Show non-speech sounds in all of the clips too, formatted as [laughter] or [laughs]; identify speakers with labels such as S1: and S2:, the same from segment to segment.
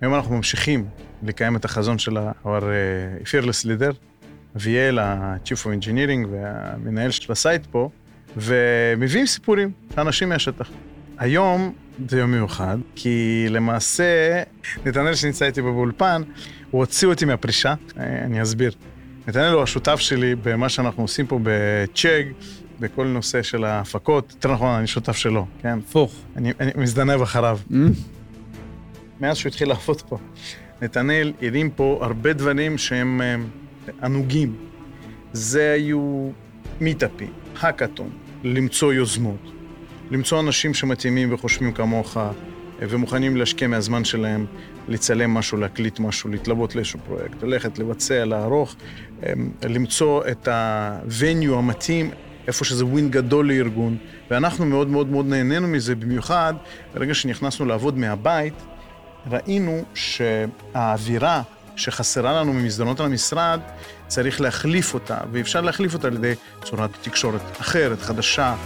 S1: היום אנחנו ממשיכים לקיים את החזון של our uh, fearless leader, אביאל, ה-Chief of Engineering והמנהל של ה site פה, ומביאים סיפורים, אנשים מהשטח. היום זה יום מיוחד, כי למעשה, נתנאל שנמצא איתי באולפן, הוא הוציא אותי מהפרישה, אה, אני אסביר. נתנאל הוא השותף שלי במה שאנחנו עושים פה ב Chegg, בכל נושא של ההפקות. יותר נכון, אני שותף שלו, כן?
S2: הפוך.
S1: אני, אני מזדנב אחריו. Mm? מאז שהוא התחיל לעבוד פה. נתנאל הרים פה הרבה דברים שהם אה, ענוגים. זה היו מיטאפים, האקתון, למצוא יוזמות, למצוא אנשים שמתאימים וחושבים כמוך אה, ומוכנים להשקיע מהזמן שלהם, לצלם משהו, להקליט משהו, להתלוות לאיזשהו פרויקט, ללכת, לבצע, לערוך, אה, למצוא את הווניו המתאים, איפה שזה ווין גדול לארגון, ואנחנו מאוד מאוד מאוד נהנינו מזה, במיוחד ברגע שנכנסנו לעבוד מהבית, ראינו שהאווירה שחסרה לנו ממסדרונות המשרד, צריך להחליף אותה, ואפשר להחליף אותה על ידי צורת תקשורת אחרת, חדשה.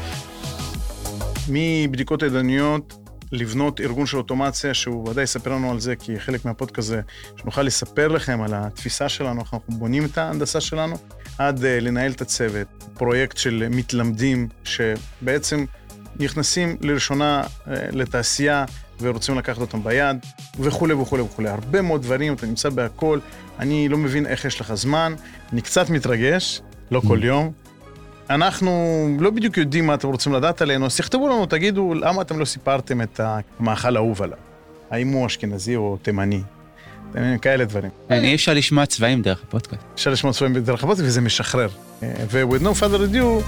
S1: מבדיקות ידניות, לבנות ארגון של אוטומציה, שהוא ודאי יספר לנו על זה, כי חלק מהפודקאסט הזה, שנוכל לספר לכם על התפיסה שלנו, איך אנחנו בונים את ההנדסה שלנו, עד uh, לנהל את הצוות, פרויקט של מתלמדים, שבעצם נכנסים לראשונה uh, לתעשייה ורוצים לקחת אותם ביד, וכולי וכולי וכולי. הרבה מאוד דברים, אתה נמצא בהכל, אני לא מבין איך יש לך זמן, אני קצת מתרגש, לא כל mm. יום. אנחנו לא בדיוק יודעים מה אתם רוצים לדעת עלינו, אז תכתבו לנו, תגידו למה אתם לא סיפרתם את המאכל האהוב עליו. האם הוא אשכנזי או תימני. כאלה דברים.
S2: כן, אי אפשר לשמוע צבעים דרך הפודקאסט.
S1: אפשר לשמוע צבעים דרך הפודקאסט וזה משחרר. ו-with no further ado,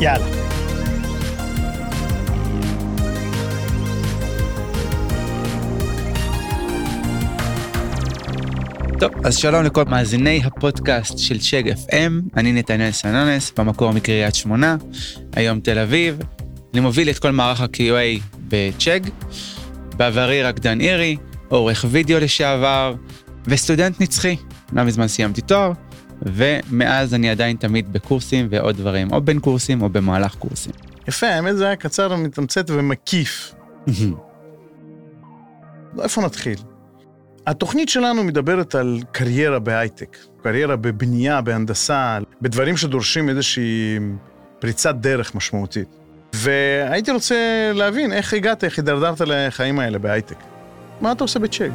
S1: יאללה.
S2: טוב, אז שלום לכל מאזיני הפודקאסט של צ'ג FM, אני נתנאל סנונס, במקור מקריית שמונה, היום תל אביב. אני מוביל את כל מערך ה-QA בצ'ג, בעברי רקדן אירי, עורך וידאו לשעבר, וסטודנט נצחי. לא מזמן סיימתי תואר, ומאז אני עדיין תמיד בקורסים ועוד דברים, או בין קורסים או במהלך קורסים.
S1: יפה, האמת זה היה קצר, מתמצת ומקיף. [laughs] איפה נתחיל? התוכנית שלנו מדברת על קריירה בהייטק, קריירה בבנייה, בהנדסה, בדברים שדורשים איזושהי פריצת דרך משמעותית. והייתי רוצה להבין איך הגעת, איך הידרדרת לחיים האלה בהייטק. מה אתה עושה בצ'ק?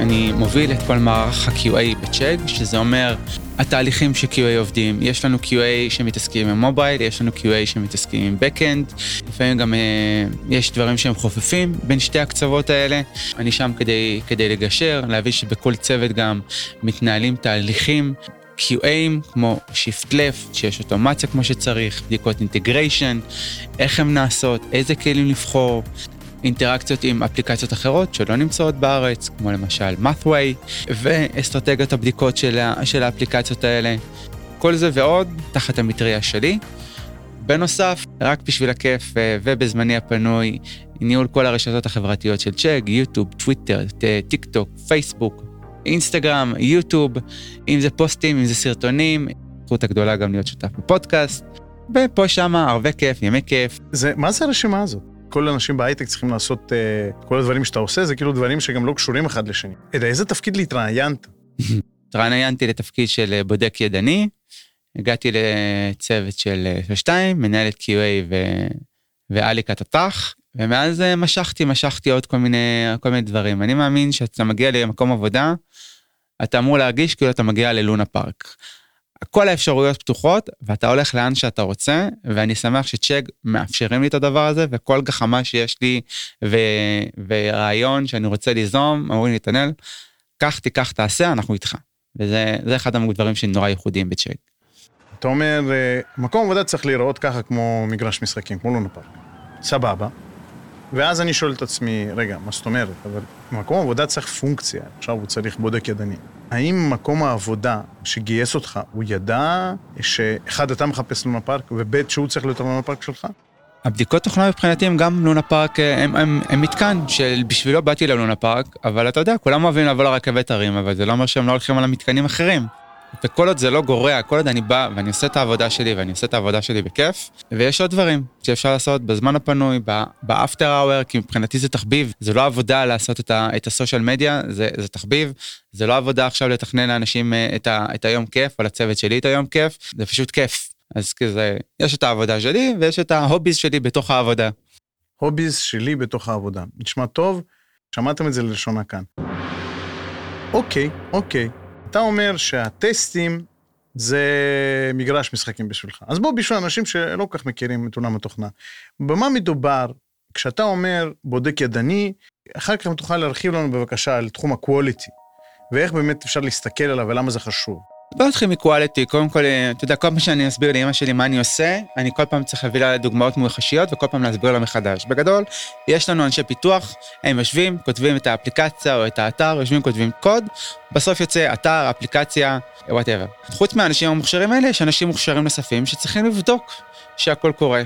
S2: אני מוביל את כל מערך ה-QA בצ'אג, שזה אומר התהליכים ש-QA עובדים. יש לנו QA שמתעסקים עם מובייל, יש לנו QA שמתעסקים עם Backend, לפעמים גם uh, יש דברים שהם חופפים בין שתי הקצוות האלה. אני שם כדי, כדי לגשר, להבין שבכל צוות גם מתנהלים תהליכים QAים כמו Shift Left, שיש אוטומציה כמו שצריך, בדיקות אינטגריישן, איך הן נעשות, איזה כלים לבחור, אינטראקציות עם אפליקציות אחרות שלא נמצאות בארץ, כמו למשל Mathway, ואסטרטגיות הבדיקות של, של האפליקציות האלה. כל זה ועוד תחת המטריה שלי. בנוסף, רק בשביל הכיף אה, ובזמני הפנוי, ניהול כל הרשתות החברתיות של Chegg, יוטיוב, טוויטר, טיק טוק, פייסבוק, אינסטגרם, יוטיוב, אם זה פוסטים, אם זה סרטונים, זכות הגדולה גם להיות שותף בפודקאסט, ופה שמה הרבה כיף, ימי כיף.
S1: זה, מה זה הרשימה הזאת? כל האנשים בהייטק צריכים לעשות, uh, כל הדברים שאתה עושה, זה כאילו דברים שגם לא קשורים אחד לשני. אלא איזה תפקיד להתראיינת?
S2: התראיינתי לתפקיד של אה, בודק ידני, הגעתי לצוות של אה, שתיים, מנהלת QA ו... ואליקה תת"ח, ומאז משכתי, משכתי עוד כל מיני, כל מיני דברים. אני מאמין שאתה מגיע למקום עבודה, אתה אמור להרגיש כאילו אתה מגיע ללונה פארק. כל האפשרויות פתוחות ואתה הולך לאן שאתה רוצה ואני שמח שצ'ק מאפשרים לי את הדבר הזה וכל גחמה שיש לי ו... ורעיון שאני רוצה ליזום אמרו לי נתנאל קח תיקח תעשה אנחנו איתך וזה אחד הדברים שנורא ייחודיים בצ'ק.
S1: אתה אומר אה, מקום עבודה צריך להיראות ככה כמו מגרש משחקים כמו לונה פארק. סבבה. ואז אני שואל את עצמי רגע מה זאת אומרת אבל מקום עבודה צריך פונקציה עכשיו הוא צריך בודק ידני. האם מקום העבודה שגייס אותך, הוא ידע שאחד, אתה מחפש לונה פארק, וב' שהוא צריך להיות הלונה פארק שלך?
S2: הבדיקות תוכנה מבחינתי הם גם לונה פארק, הם, הם, הם מתקן שבשבילו באתי ללונה פארק, אבל אתה יודע, כולם אוהבים לבוא לרכבת הרים, אבל זה לא אומר שהם לא הולכים על המתקנים אחרים. וכל עוד זה לא גורע, כל עוד אני בא ואני עושה את העבודה שלי ואני עושה את העבודה שלי בכיף, ויש עוד דברים שאפשר לעשות בזמן הפנוי, ב after hour, כי מבחינתי זה תחביב, זה לא עבודה לעשות את, ה, את ה social media, זה, זה תחביב, זה לא עבודה עכשיו לתכנן לאנשים אה, את, ה, את היום כיף, או לצוות שלי את היום כיף, זה פשוט כיף. אז כזה, יש את העבודה שלי ויש את ההוביז שלי בתוך העבודה.
S1: הוביז שלי בתוך העבודה. נשמע טוב, שמעתם את זה ללשונה כאן. אוקיי, אוקיי. אתה אומר שהטסטים זה מגרש משחקים בשבילך. אז בוא, בשביל אנשים שלא כל כך מכירים את עולם התוכנה, במה מדובר כשאתה אומר בודק ידני, אחר כך תוכל להרחיב לנו בבקשה על תחום ה-quality, ואיך באמת אפשר להסתכל עליו ולמה זה חשוב.
S2: בוא נתחיל מקואליטי, קודם כל, אתה יודע, כל פעם שאני אסביר לאמא שלי מה אני עושה, אני כל פעם צריך להביא לה דוגמאות מוחשיות וכל פעם להסביר לה מחדש. בגדול, יש לנו אנשי פיתוח, הם יושבים, כותבים את האפליקציה או את האתר, יושבים, כותבים קוד, בסוף יוצא אתר, אפליקציה, וואטאבר. חוץ מהאנשים המוכשרים האלה, יש אנשים מוכשרים נוספים שצריכים לבדוק שהכל קורה.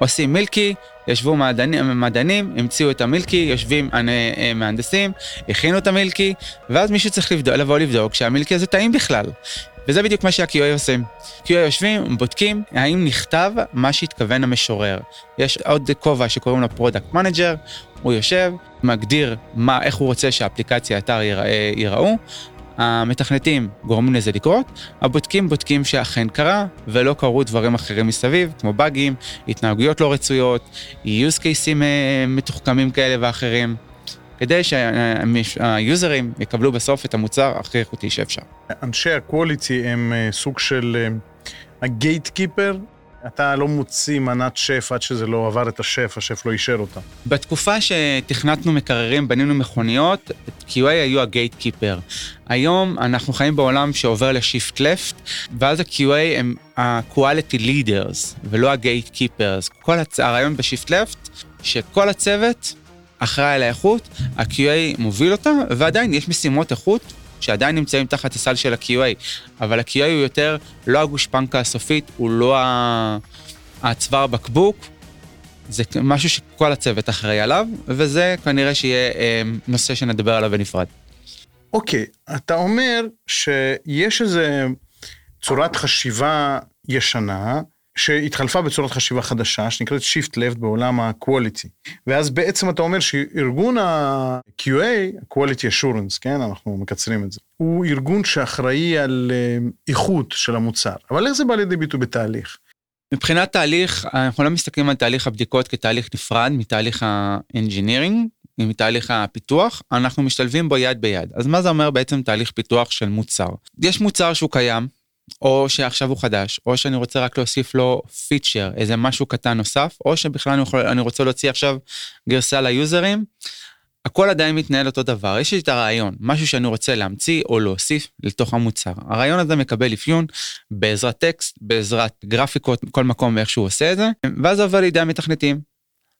S2: עושים מילקי, ישבו מדענים, מדענים, המציאו את המילקי, יושבים אה, מהנדסים, הכינו את המילקי, ואז מישהו צריך לבדוק, לבוא לבדוק שהמילקי הזה טעים בכלל. וזה בדיוק מה שה-QA עושים. QA יושבים, בודקים האם נכתב מה שהתכוון המשורר. יש עוד כובע שקוראים לו product manager, הוא יושב, מגדיר מה, איך הוא רוצה שהאפליקציה, האתר ייראה, ייראו, המתכנתים גורמים לזה לקרות, הבודקים בודקים שאכן קרה, ולא קרו דברים אחרים מסביב, כמו באגים, התנהגויות לא רצויות, use cases אה, מתוחכמים כאלה ואחרים. כדי שהיוזרים יקבלו בסוף את המוצר הכי איכותי שאפשר.
S1: אנשי הקווליטי הם אה, סוג של הגייט אה, קיפר אתה לא מוציא מנת שף עד שזה לא עבר את השף, השף לא אישר אותה.
S2: בתקופה שתכנתנו מקררים, בנינו מכוניות, QA היו הגייט קיפר. היום אנחנו חיים בעולם שעובר לשיפט לפט, ואז ה-QA הם ה-quality leaders, ולא הגייט קיפרס. כל הצ... הרעיון בשיפט לפט, שכל הצוות אחראי על האיכות, ה-QA מוביל אותה, ועדיין יש משימות איכות שעדיין נמצאים תחת הסל של ה-QA, אבל ה-QA הוא יותר לא הגושפנקה הסופית, הוא לא הצוואר בקבוק, זה משהו שכל הצוות אחראי עליו, וזה כנראה שיהיה אה, נושא שנדבר עליו בנפרד.
S1: אוקיי, okay, אתה אומר שיש איזה צורת חשיבה ישנה, שהתחלפה בצורת חשיבה חדשה, שנקראת Shift Left בעולם ה-Quality. ואז בעצם אתה אומר שארגון ה-QA, Quality Assurance, כן, אנחנו מקצרים את זה, הוא ארגון שאחראי על אה, איכות של המוצר. אבל איך זה בא לידי ביטוי בתהליך?
S2: מבחינת תהליך, אנחנו לא מסתכלים על תהליך הבדיקות כתהליך נפרד מתהליך ה-engineering, מתהליך הפיתוח, אנחנו משתלבים בו יד ביד. אז מה זה אומר בעצם תהליך פיתוח של מוצר? יש מוצר שהוא קיים, או שעכשיו הוא חדש, או שאני רוצה רק להוסיף לו פיצ'ר, איזה משהו קטן נוסף, או שבכלל אני, יכול, אני רוצה להוציא עכשיו גרסה ליוזרים. הכל עדיין מתנהל אותו דבר, יש לי את הרעיון, משהו שאני רוצה להמציא או להוסיף לתוך המוצר. הרעיון הזה מקבל אפיון בעזרת טקסט, בעזרת גרפיקות, כל מקום ואיך שהוא עושה את זה, ואז עובר לידי המתכנתים.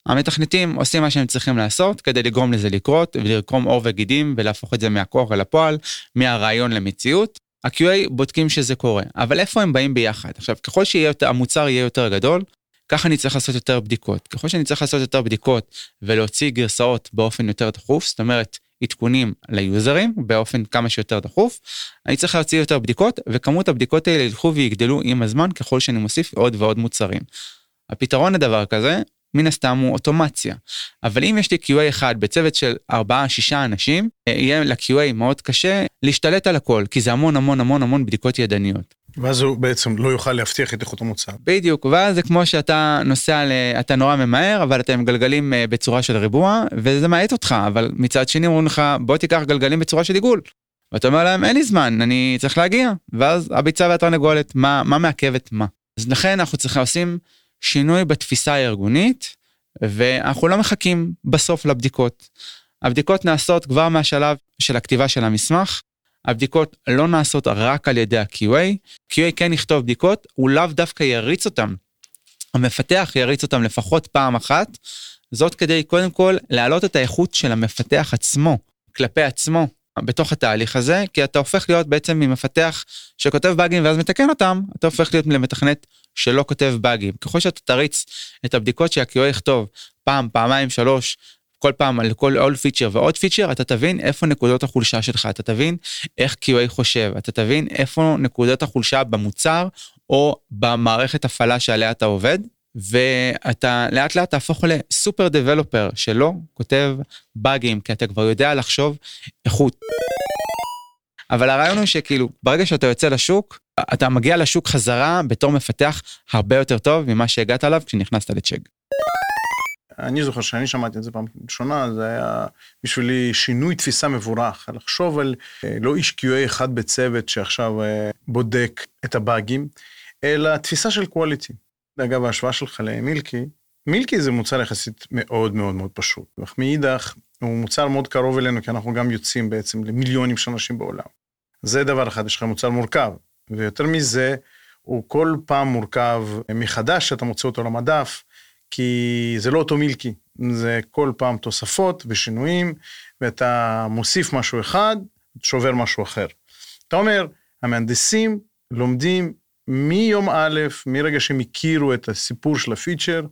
S2: המתכנתים עושים מה שהם צריכים לעשות כדי לגרום לזה לקרות ולקרום עור וגידים ולהפוך את זה מהכוח אל הפועל, מהרעיון למציאות. ה-QA בודקים שזה קורה, אבל איפה הם באים ביחד? עכשיו, ככל שהמוצר יהיה יותר גדול, ככה אני צריך לעשות יותר בדיקות. ככל שאני צריך לעשות יותר בדיקות ולהוציא גרסאות באופן יותר דחוף, זאת אומרת, עדכונים ליוזרים באופן כמה שיותר דחוף, אני צריך להוציא יותר בדיקות, וכמות הבדיקות האלה ילכו ויגדלו עם הזמן ככל שאני מוסיף עוד ועוד מוצרים. הפתרון לדבר כזה מן הסתם הוא אוטומציה. אבל אם יש לי QA אחד בצוות של 4-6 אנשים, אה, יהיה ל-QA מאוד קשה להשתלט על הכל, כי זה המון המון המון המון בדיקות ידניות.
S1: ואז הוא בעצם לא יוכל להבטיח את איכות המוצר.
S2: בדיוק, ואז זה כמו שאתה נוסע, ל... אתה נורא ממהר, אבל אתם גלגלים אה, בצורה של ריבוע, וזה מאט אותך, אבל מצד שני אומרים לך, בוא תיקח גלגלים בצורה של עיגול. ואתה אומר להם, אין לי זמן, אני צריך להגיע. ואז הביצה והתרנגולת, מה, מה מעכב את מה? אז לכן אנחנו צריכים לעושים שינוי בתפיסה הארגונית, ואנחנו לא מחכים בסוף לבדיקות. הבדיקות נעשות כבר מהשלב של הכתיבה של המסמך, הבדיקות לא נעשות רק על ידי ה-QA, QA כן יכתוב בדיקות, הוא לאו דווקא יריץ אותם. המפתח יריץ אותם לפחות פעם אחת, זאת כדי קודם כל להעלות את האיכות של המפתח עצמו, כלפי עצמו. בתוך התהליך הזה, כי אתה הופך להיות בעצם ממפתח שכותב באגים ואז מתקן אותם, אתה הופך להיות למתכנת שלא כותב באגים. ככל שאתה תריץ את הבדיקות שה-QA יכתוב פעם, פעמיים, שלוש, כל פעם על כל עוד פיצ'ר ועוד פיצ'ר, אתה תבין איפה נקודות החולשה שלך, אתה תבין איך QA חושב, אתה תבין איפה נקודות החולשה במוצר או במערכת הפעלה שעליה אתה עובד, ואתה לאט לאט תהפוך לסופר דבלופר שלא כותב באגים, כי אתה כבר יודע לחשוב איכות. אבל הרעיון הוא שכאילו, ברגע שאתה יוצא לשוק, אתה מגיע לשוק חזרה בתור מפתח הרבה יותר טוב ממה שהגעת אליו כשנכנסת לצ'ק.
S1: אני זוכר שאני שמעתי את זה פעם ראשונה, זה היה בשבילי שינוי תפיסה מבורך, לחשוב על אה, לא איש QA אחד בצוות שעכשיו אה, בודק את הבאגים, אלא תפיסה של quality. אגב, ההשוואה שלך למילקי, מילקי זה מוצר יחסית מאוד מאוד מאוד פשוט. אך מאידך, הוא מוצר מאוד קרוב אלינו, כי אנחנו גם יוצאים בעצם למיליונים של אנשים בעולם. זה דבר אחד, יש לך מוצר מורכב. ויותר מזה, הוא כל פעם מורכב מחדש, שאתה מוצא אותו למדף, כי זה לא אותו מילקי, זה כל פעם תוספות ושינויים, ואתה מוסיף משהו אחד, שובר משהו אחר. אתה אומר, המהנדסים לומדים מיום א', מרגע שהם הכירו את הסיפור של הפיצ'ר,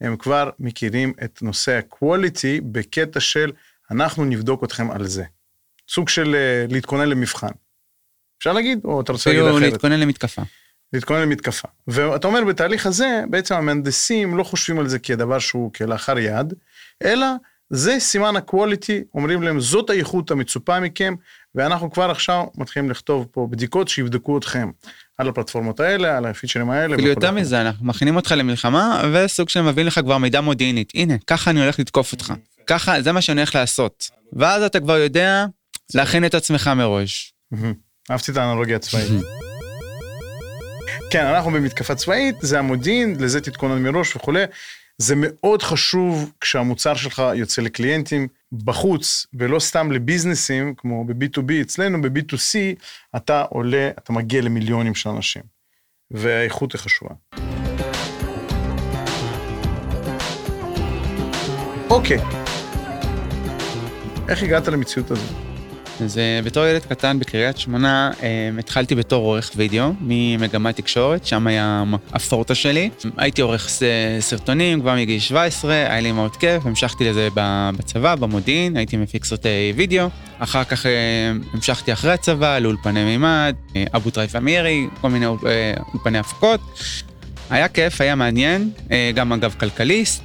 S1: הם כבר מכירים את נושא ה-quality בקטע של אנחנו נבדוק אתכם על זה. סוג של אה, להתכונן למבחן. אפשר להגיד, או אתה רוצה להגיד אחרת?
S2: להתכונן למתקפה.
S1: להתכונן למתקפה. ואתה אומר, בתהליך הזה, בעצם המהנדסים לא חושבים על זה כדבר שהוא כלאחר יד, אלא זה סימן ה-quality, אומרים להם, זאת האיכות המצופה מכם, ואנחנו כבר עכשיו מתחילים לכתוב פה בדיקות שיבדקו אתכם על הפלטפורמות האלה, על הפיצ'רים האלה.
S2: אפילו יותר מזה, אנחנו מכינים אותך למלחמה, וסוג של מביא לך כבר מידע מודיעינית. הנה, ככה אני הולך לתקוף אותך. ככה, זה מה שאני הולך לעשות. ואז אתה כבר יודע להכין את עצמך מראש.
S1: אהבתי את האנלוגיה הצבאית. כן, אנחנו במתקפה צבאית, זה המודיעין, לזה תתכונן מראש וכולי. זה מאוד חשוב כשהמוצר שלך יוצא לקליינטים בחוץ, ולא סתם לביזנסים, כמו ב-B2B, אצלנו ב-B2C, אתה עולה, אתה מגיע למיליונים של אנשים. והאיכות היא חשובה. אוקיי, איך הגעת למציאות הזאת?
S2: אז uh, בתור ילד קטן בקריית שמונה, uh, התחלתי בתור עורך וידאו ממגמת תקשורת, שם היה הפורטה שלי. הייתי עורך סרטונים כבר מגיל 17, היה לי מאוד כיף, המשכתי לזה בצבא, במודיעין, הייתי מפיק סרטי וידאו. אחר כך uh, המשכתי אחרי הצבא לאולפני מימד, אבו טרייף אמירי, כל מיני אולפני הפקות. היה כיף, היה מעניין, גם אגב כלכליסט.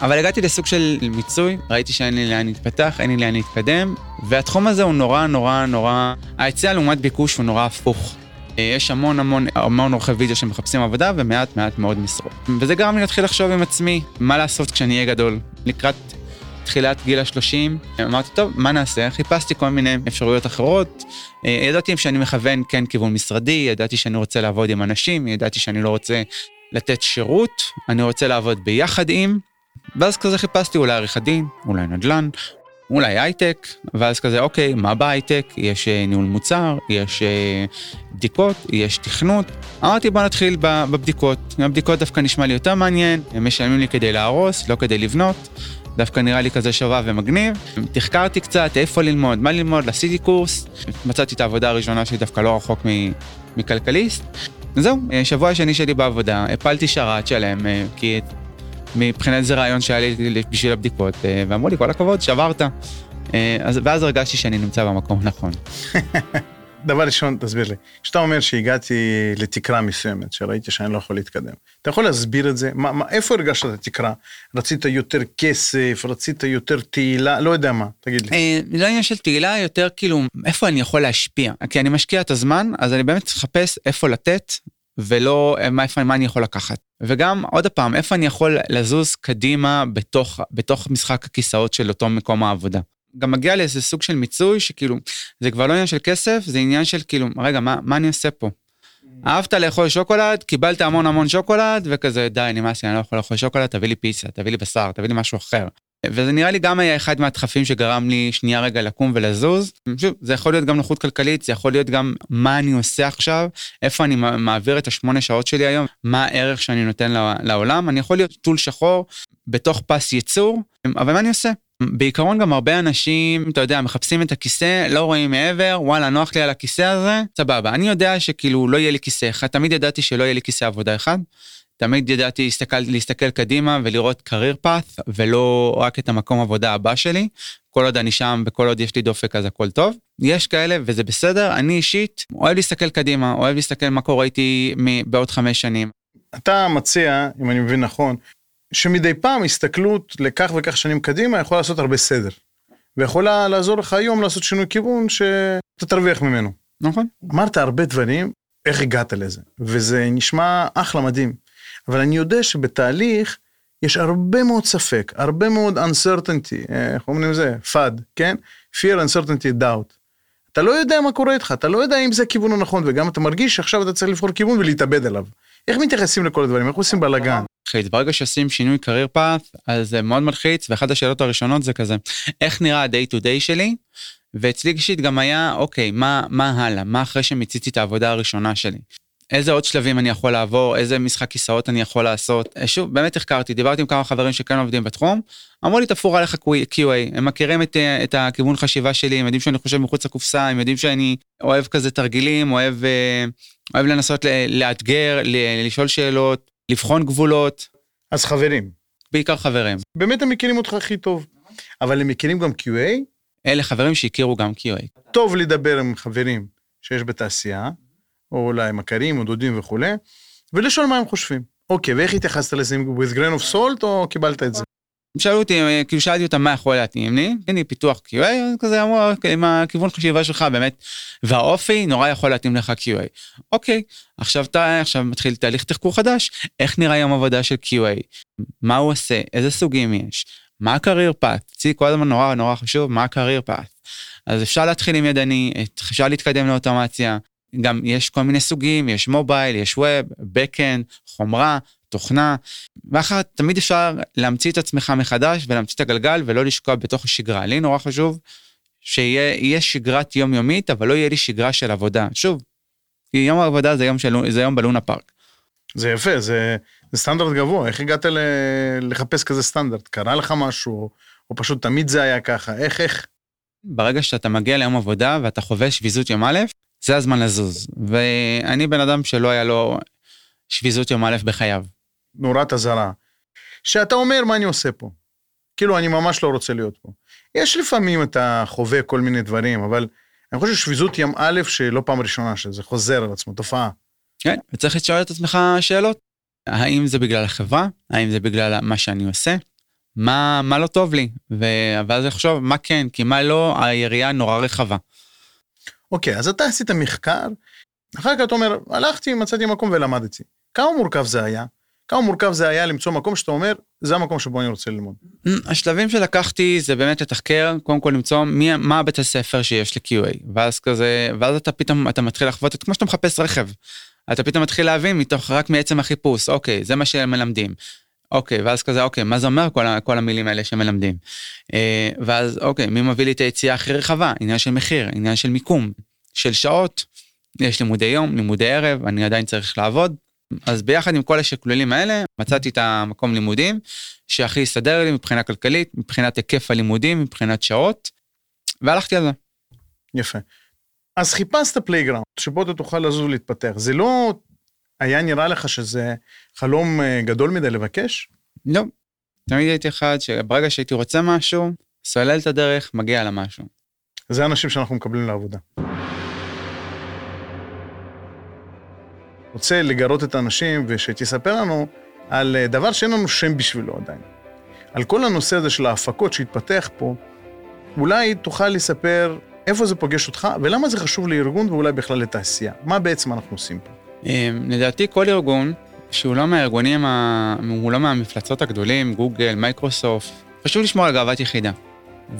S2: אבל הגעתי לסוג של מיצוי, ראיתי שאין לי לאן להתפתח, אין לי לאן להתקדם, והתחום הזה הוא נורא נורא נורא, ההיצע לעומת ביקוש הוא נורא הפוך. אה, יש המון המון המון עורכי וידאו שמחפשים עבודה ומעט מעט מאוד משרות. וזה גרם לי להתחיל לחשוב עם עצמי, מה לעשות כשאני אהיה גדול. לקראת תחילת גיל השלושים, אמרתי, טוב, מה נעשה? חיפשתי כל מיני אפשרויות אחרות. אה, ידעתי שאני מכוון כן כיוון משרדי, ידעתי שאני רוצה לעבוד עם אנשים, ידעתי שאני לא רוצה לתת שירות, אני רוצה לעבוד ביחד עם. ואז כזה חיפשתי אולי עריכת דין, אולי נדל"ן, אולי הייטק, ואז כזה, אוקיי, מה בהייטק? יש אה, ניהול מוצר, יש אה, בדיקות, יש תכנות. אמרתי, בוא נתחיל בבדיקות. הבדיקות דווקא נשמע לי יותר מעניין, הם משלמים לי כדי להרוס, לא כדי לבנות. דווקא נראה לי כזה שווה ומגניב. תחקרתי קצת איפה ללמוד, מה ללמוד, עשיתי קורס, מצאתי את העבודה הראשונה שלי דווקא לא רחוק מכלכליסט. זהו, אה, שבוע שני שלי בעבודה, הפלתי שרת שלם, כי מבחינת זה רעיון שהיה לי בשביל הבדיקות, אה, ואמרו לי, כל הכבוד, שברת. אה, אז, ואז הרגשתי שאני נמצא במקום הנכון. [laughs]
S1: דבר ראשון, תסביר לי, כשאתה אומר שהגעתי לתקרה מסוימת, שראיתי שאני לא יכול להתקדם, אתה יכול להסביר את זה? מה, מה, איפה הרגשת את התקרה? רצית יותר כסף, רצית יותר תהילה, לא יודע מה, תגיד לי.
S2: אה, לא עניין של תהילה, יותר כאילו, איפה אני יכול להשפיע? כי אני משקיע את הזמן, אז אני באמת מחפש איפה לתת, ולא מה, איפה, מה אני יכול לקחת. וגם, עוד פעם, איפה אני יכול לזוז קדימה בתוך, בתוך משחק הכיסאות של אותו מקום העבודה. גם מגיע לאיזה סוג של מיצוי שכאילו, זה כבר לא עניין של כסף, זה עניין של כאילו, רגע, מה, מה אני עושה פה? אהבת לאכול שוקולד, קיבלת המון המון שוקולד, וכזה, די, נמאס לי, אני לא יכול לאכול שוקולד, תביא לי פיצה, תביא לי בשר, תביא לי משהו אחר. וזה נראה לי גם היה אחד מהדחפים שגרם לי שנייה רגע לקום ולזוז. שוב, זה יכול להיות גם נוחות כלכלית, זה יכול להיות גם מה אני עושה עכשיו, איפה אני מעביר את השמונה שעות שלי היום, מה הערך שאני נותן לעולם. אני יכול להיות טול שחור בתוך פס ייצור, אבל מה אני עושה? בעיקרון גם הרבה אנשים, אתה יודע, מחפשים את הכיסא, לא רואים מעבר, וואלה, נוח לי על הכיסא הזה, סבבה. אני יודע שכאילו לא יהיה לי כיסא אחד, תמיד ידעתי שלא יהיה לי כיסא עבודה אחד. תמיד ידעתי להסתכל, להסתכל קדימה ולראות career path, ולא רק את המקום עבודה הבא שלי. כל עוד אני שם וכל עוד יש לי דופק אז הכל טוב. יש כאלה וזה בסדר, אני אישית אוהב להסתכל קדימה, אוהב להסתכל מה קורה איתי בעוד חמש שנים.
S1: אתה מציע, אם אני מבין נכון, שמדי פעם הסתכלות לכך וכך שנים קדימה יכולה לעשות הרבה סדר. ויכולה לעזור לך היום לעשות שינוי כיוון שאתה תרוויח ממנו.
S2: נכון.
S1: אמרת הרבה דברים, איך הגעת לזה? וזה נשמע אחלה מדהים. אבל אני יודע שבתהליך יש הרבה מאוד ספק, הרבה מאוד uncertainty, אה, איך אומרים לזה? FUD, כן? fear, uncertainty, doubt. אתה לא יודע מה קורה איתך, אתה לא יודע אם זה הכיוון הנכון, וגם אתה מרגיש שעכשיו אתה צריך לבחור כיוון ולהתאבד עליו. איך מתייחסים לכל הדברים? איך עושים בלאגן?
S2: מלחיץ, ברגע שעושים שינוי career path, אז זה מאוד מלחיץ, ואחת השאלות הראשונות זה כזה, איך נראה ה-day to day שלי? ואצלי אישית גם היה, אוקיי, מה, מה הלאה? מה אחרי שמיציתי את העבודה הראשונה שלי? איזה עוד שלבים אני יכול לעבור, איזה משחק כיסאות אני יכול לעשות. אה, שוב, באמת החקרתי, דיברתי עם כמה חברים שכן עובדים בתחום, אמרו לי תפור עליך QA, הם מכירים את, אה, את הכיוון חשיבה שלי, הם יודעים שאני חושב מחוץ לקופסה, הם יודעים שאני אוהב כזה תרגילים, אוהב, אה, אוהב לנסות לאתגר, לשאול שאלות, לבחון גבולות.
S1: אז חברים.
S2: בעיקר חברים.
S1: באמת הם מכירים אותך הכי טוב, אבל הם מכירים גם QA?
S2: אלה חברים שהכירו גם QA.
S1: טוב לדבר עם חברים שיש בתעשייה. או אולי מכרים או דודים וכולי, ולשאול מה הם חושבים. אוקיי, ואיך התייחסת לזה, with grain of salt, או קיבלת את זה?
S2: שאלו אותי, כאילו שאלתי אותם מה יכול להתאים לי, לי פיתוח QA, כזה אמרו, אוקיי, עם הכיוון חשיבה שלך באמת, והאופי נורא יכול להתאים לך QA. אוקיי, עכשיו אתה עכשיו מתחיל תהליך תחקור חדש, איך נראה יום עבודה של QA, מה הוא עושה, איזה סוגים יש, מה ה-career path, אצלי כל הזמן נורא נורא חשוב, מה ה-career path. אז אפשר להתחיל עם ידני, אפשר להתקדם לאוטומציה, גם יש כל מיני סוגים, יש מובייל, יש ווב, בקאנד, חומרה, תוכנה, ואחר תמיד אפשר להמציא את עצמך מחדש ולהמציא את הגלגל ולא לשקוע בתוך השגרה. לי נורא חשוב שיהיה שגרת יומיומית, אבל לא יהיה לי שגרה של עבודה. שוב, כי יום העבודה זה יום, של, זה יום בלונה פארק.
S1: זה יפה, זה, זה סטנדרט גבוה, איך הגעת ל, לחפש כזה סטנדרט? קרה לך משהו, או פשוט תמיד זה היה ככה, איך, איך?
S2: ברגע שאתה מגיע ליום עבודה ואתה חווה שביזות יום א', זה הזמן לזוז. ואני בן אדם שלא היה לו שביזות יום א' בחייו.
S1: נורת אזהרה. שאתה אומר מה אני עושה פה. כאילו, אני ממש לא רוצה להיות פה. יש לפעמים אתה חווה כל מיני דברים, אבל אני חושב ששביזות ים א', שלא פעם ראשונה, שזה חוזר על עצמו, תופעה.
S2: כן, וצריך לשאול את עצמך שאלות. האם זה בגלל החברה? האם זה בגלל מה שאני עושה? מה, מה לא טוב לי? ואז לחשוב מה כן, כי מה לא, היריעה נורא רחבה.
S1: אוקיי, אז אתה עשית מחקר, אחר כך אתה אומר, הלכתי, מצאתי מקום ולמדתי. כמה מורכב זה היה? כמה מורכב זה היה למצוא מקום שאתה אומר, זה המקום שבו אני רוצה ללמוד.
S2: השלבים שלקחתי זה באמת לתחקר, קודם כל למצוא מי, מה בית הספר שיש ל-QA, ואז כזה, ואז אתה פתאום, אתה מתחיל לחוות את, כמו שאתה מחפש רכב, אתה פתאום מתחיל להבין מתוך, רק מעצם החיפוש, אוקיי, זה מה שהם מלמדים. אוקיי, ואז כזה, אוקיי, מה זה אומר כל, כל המילים האלה שמלמדים? אה, ואז, אוקיי, מי מביא לי את היציאה הכי רחבה? עניין של מחיר, עניין של מיקום, של שעות. יש לימודי יום, לימודי ערב, אני עדיין צריך לעבוד. אז ביחד עם כל השקלולים האלה, מצאתי את המקום לימודים שהכי יסתדר לי מבחינה כלכלית, מבחינת היקף הלימודים, מבחינת שעות, והלכתי על זה.
S1: יפה. אז חיפשת playground שבו אתה תוכל לזוז ולהתפתח. זה לא היה נראה לך שזה חלום אה, גדול מדי לבקש?
S2: לא. תמיד הייתי אחד שברגע שהייתי רוצה משהו, סולל את הדרך, מגיע למשהו.
S1: זה האנשים שאנחנו מקבלים לעבודה. רוצה לגרות את האנשים ושתספר לנו על אה, דבר שאין לנו שם בשבילו עדיין. על כל הנושא הזה של ההפקות שהתפתח פה, אולי תוכל לספר איפה זה פוגש אותך ולמה זה חשוב לארגון ואולי בכלל לתעשייה. מה בעצם אנחנו עושים פה?
S2: אמ, לדעתי כל ארגון שהוא לא מהארגונים, הוא לא מהמפלצות הגדולים, גוגל, מייקרוסופט, חשוב לשמור על גאוות יחידה.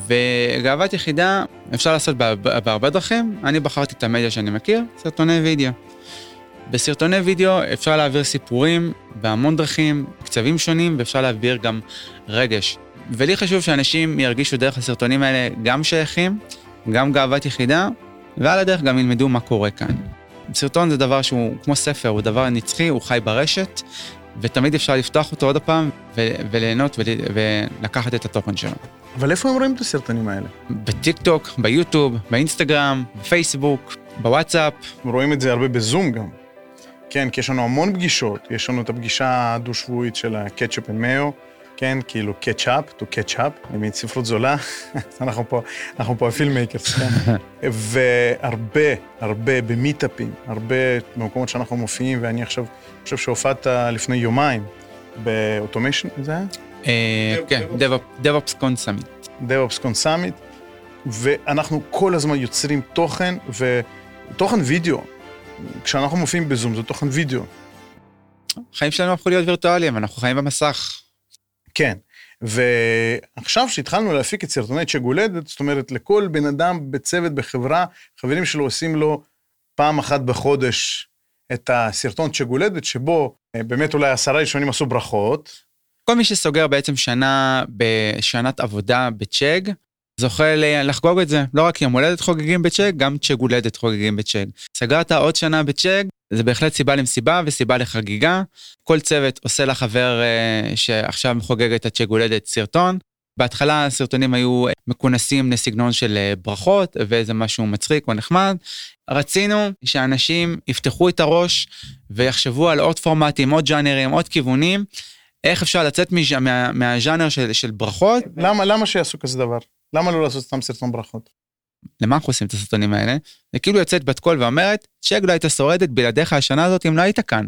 S2: וגאוות יחידה אפשר לעשות בהרבה דרכים, אני בחרתי את המדיה שאני מכיר, סרטוני וידאו. בסרטוני וידאו אפשר להעביר סיפורים בהמון דרכים, קצבים שונים, ואפשר להעביר גם רגש. ולי חשוב שאנשים ירגישו דרך הסרטונים האלה גם שייכים, גם גאוות יחידה, ועל הדרך גם ילמדו מה קורה כאן. סרטון זה דבר שהוא כמו ספר, הוא דבר נצחי, הוא חי ברשת, ותמיד אפשר לפתוח אותו עוד פעם וליהנות ולקחת את התוכן שלו.
S1: אבל איפה הם רואים את הסרטונים האלה?
S2: בטיק טוק, ביוטיוב, באינסטגרם, בפייסבוק, בוואטסאפ.
S1: רואים את זה הרבה בזום גם. כן, כי יש לנו המון פגישות, יש לנו את הפגישה הדו-שבועית של הקטשופ עם מאו, כן, כאילו catch-up, to catch-up, למין ספרות זולה, [laughs] אנחנו פה, אנחנו פה ה filmmakers, כן. [laughs] והרבה, הרבה במיטאפים, הרבה במקומות שאנחנו מופיעים, ואני עכשיו חושב שהופעת לפני יומיים ב automation, זה היה?
S2: אה, כן, DevOps Con Summit.
S1: DevOps Con Summit, ואנחנו כל הזמן יוצרים תוכן, ותוכן וידאו. כשאנחנו מופיעים בזום זה תוכן וידאו.
S2: החיים שלנו הפכו להיות וירטואליים, אנחנו חיים במסך.
S1: כן, ועכשיו שהתחלנו להפיק את סרטוני צ'ק הולדת, זאת אומרת, לכל בן אדם בצוות, בחברה, חברים שלו עושים לו פעם אחת בחודש את הסרטון צ'ק הולדת, שבו אה, באמת אולי עשרה ראשונים עשו ברכות.
S2: כל מי שסוגר בעצם שנה בשנת עבודה בצ'ק, זוכה לחגוג את זה. לא רק יום הולדת חוגגים בצ'ק, גם צ'ק הולדת חוגגים בצ'ק. סגרת עוד שנה בצ'ק, זה בהחלט סיבה למסיבה וסיבה לחגיגה. כל צוות עושה לחבר uh, שעכשיו חוגג את הצ'ק הולדת סרטון. בהתחלה הסרטונים היו מכונסים לסגנון של uh, ברכות ואיזה משהו מצחיק או נחמד. רצינו שאנשים יפתחו את הראש ויחשבו על עוד פורמטים, עוד ג'אנרים, עוד כיוונים. איך אפשר לצאת מה, מהז'אנר של, של ברכות.
S1: למה, למה שיעשו כזה דבר? למה לא לעשות סתם סרטון ברכות?
S2: למה אנחנו עושים את הסרטונים האלה? זה כאילו יוצאת בת קול ואומרת, צ'ק לא הייתה שורדת בלעדיך השנה הזאת אם לא היית כאן.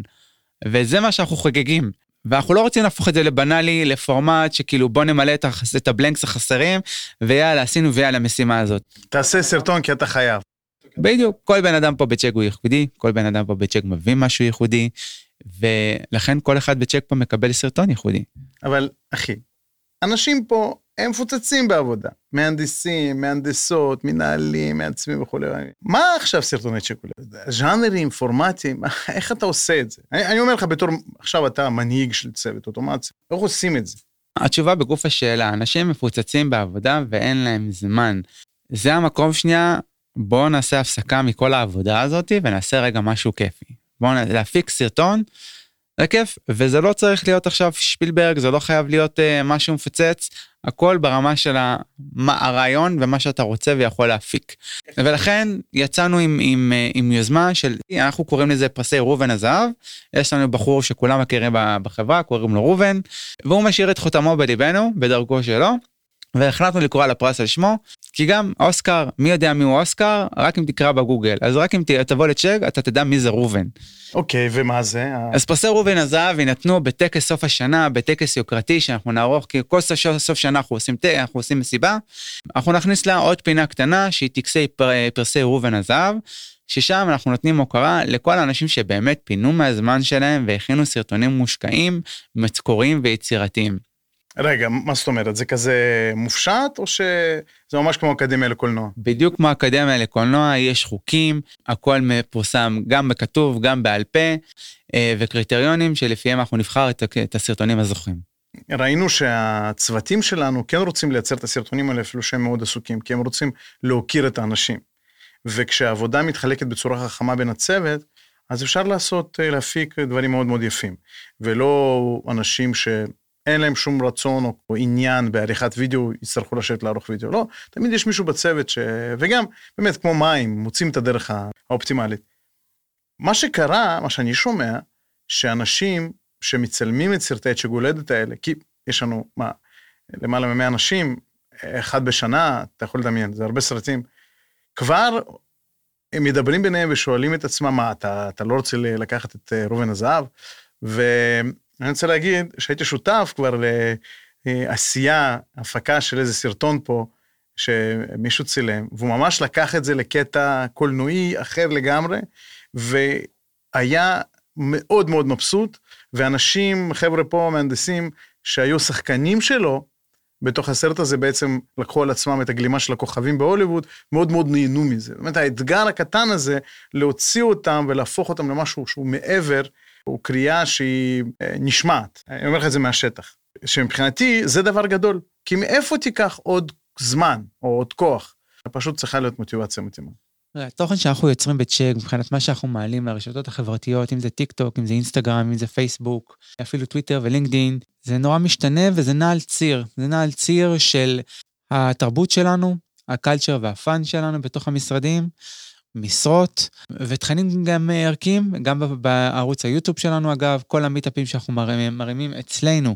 S2: וזה מה שאנחנו חוגגים. ואנחנו לא רוצים להפוך את זה לבנאלי, לפורמט שכאילו בוא נמלא את, את ה blanks החסרים, ויאללה, עשינו ויאללה המשימה הזאת.
S1: תעשה סרטון כי אתה חייב.
S2: בדיוק, כל בן אדם פה בצ'ק הוא ייחודי, כל בן אדם פה בצ'ק מביא משהו ייחודי, ולכן כל אחד בצ'ק פה מקבל סרטון ייחודי.
S1: אבל אחי, אנשים פה הם מפוצצים בעבודה. מהנדסים, מהנדסות, מנהלים, מעצבים וכולי. מה עכשיו סרטוני צ'קולד? ז'אנרים, פורמטים, איך אתה עושה את זה? אני, אני אומר לך בתור, עכשיו אתה מנהיג של צוות אוטומציה, איך עושים את זה?
S2: התשובה בגוף השאלה, אנשים מפוצצים בעבודה ואין להם זמן. זה המקום שנייה, בואו נעשה הפסקה מכל העבודה הזאת ונעשה רגע משהו כיפי. בואו להפיק סרטון זה כיף, וזה לא צריך להיות עכשיו שפילברג, זה לא חייב להיות uh, משהו מפוצץ, הכל ברמה של הרעיון ומה שאתה רוצה ויכול להפיק. ולכן יצאנו עם, עם, אה, עם יוזמה של, אנחנו קוראים לזה פרסי ראובן הזהב, יש לנו בחור שכולם מכירים בחברה, קוראים לו ראובן, והוא משאיר את חותמו בליבנו, בדרכו שלו, והחלטנו לקרוא לפרס על שמו, כי גם אוסקר, מי יודע מי הוא אוסקר? רק אם תקרא בגוגל. אז רק אם תבוא לצ'ק, אתה תדע מי זה ראובן.
S1: אוקיי, okay, ומה זה?
S2: אז פרסי ראובן הזהב יינתנו בטקס סוף השנה, בטקס יוקרתי שאנחנו נערוך, כי כל סוף, שנה אנחנו עושים, אנחנו עושים מסיבה. אנחנו נכניס לה עוד פינה קטנה שהיא טקסי פר, פרסי ראובן הזהב. ששם אנחנו נותנים הוקרה לכל האנשים שבאמת פינו מהזמן שלהם והכינו סרטונים מושקעים, מקוריים ויצירתיים.
S1: רגע, מה זאת אומרת? זה כזה מופשט, או שזה ממש כמו אקדמיה לקולנוע?
S2: בדיוק כמו אקדמיה לקולנוע, יש חוקים, הכל מפורסם גם בכתוב, גם בעל פה, אה, וקריטריונים שלפיהם אנחנו נבחר את הסרטונים הזוכים.
S1: ראינו שהצוותים שלנו כן רוצים לייצר את הסרטונים האלה, אפילו שהם מאוד עסוקים, כי הם רוצים להוקיר את האנשים. וכשהעבודה מתחלקת בצורה חכמה בין הצוות, אז אפשר לעשות, אה, להפיק דברים מאוד מאוד יפים. ולא אנשים ש... אין להם שום רצון או, או עניין בעריכת וידאו, יצטרכו לשבת לערוך וידאו. לא, תמיד יש מישהו בצוות ש... וגם, באמת, כמו מים, מוצאים את הדרך האופטימלית. מה שקרה, מה שאני שומע, שאנשים שמצלמים את סרטי הצ'גולדת האלה, כי יש לנו, מה, למעלה מ-100 אנשים, אחד בשנה, אתה יכול לדמיין, זה הרבה סרטים, כבר הם מדברים ביניהם ושואלים את עצמם, מה, אתה, אתה לא רוצה לקחת את אה, ראובן הזהב? ו... אני רוצה להגיד שהייתי שותף כבר לעשייה, הפקה של איזה סרטון פה, שמישהו צילם, והוא ממש לקח את זה לקטע קולנועי אחר לגמרי, והיה מאוד מאוד מבסוט, ואנשים, חבר'ה פה, מהנדסים, שהיו שחקנים שלו, בתוך הסרט הזה בעצם לקחו על עצמם את הגלימה של הכוכבים בהוליווד, מאוד מאוד נהנו מזה. זאת אומרת, האתגר הקטן הזה, להוציא אותם ולהפוך אותם למשהו שהוא מעבר הוא קריאה שהיא אה, נשמעת, אני אומר לך את זה מהשטח, שמבחינתי זה דבר גדול, כי מאיפה תיקח עוד זמן או עוד כוח? פשוט צריכה להיות מוטיבציה מתאימה.
S2: התוכן שאנחנו יוצרים בצ'ק, מבחינת מה שאנחנו מעלים לרשתות החברתיות, אם זה טיק טוק, אם זה אינסטגרם, אם זה פייסבוק, אפילו טוויטר ולינקדין, זה נורא משתנה וזה נע על ציר. זה נע על ציר של התרבות שלנו, ה culture וה fun שלנו בתוך המשרדים, משרות ותכנים גם ערכיים, גם בערוץ היוטיוב שלנו אגב, כל המיטאפים שאנחנו מרימים, מרימים אצלנו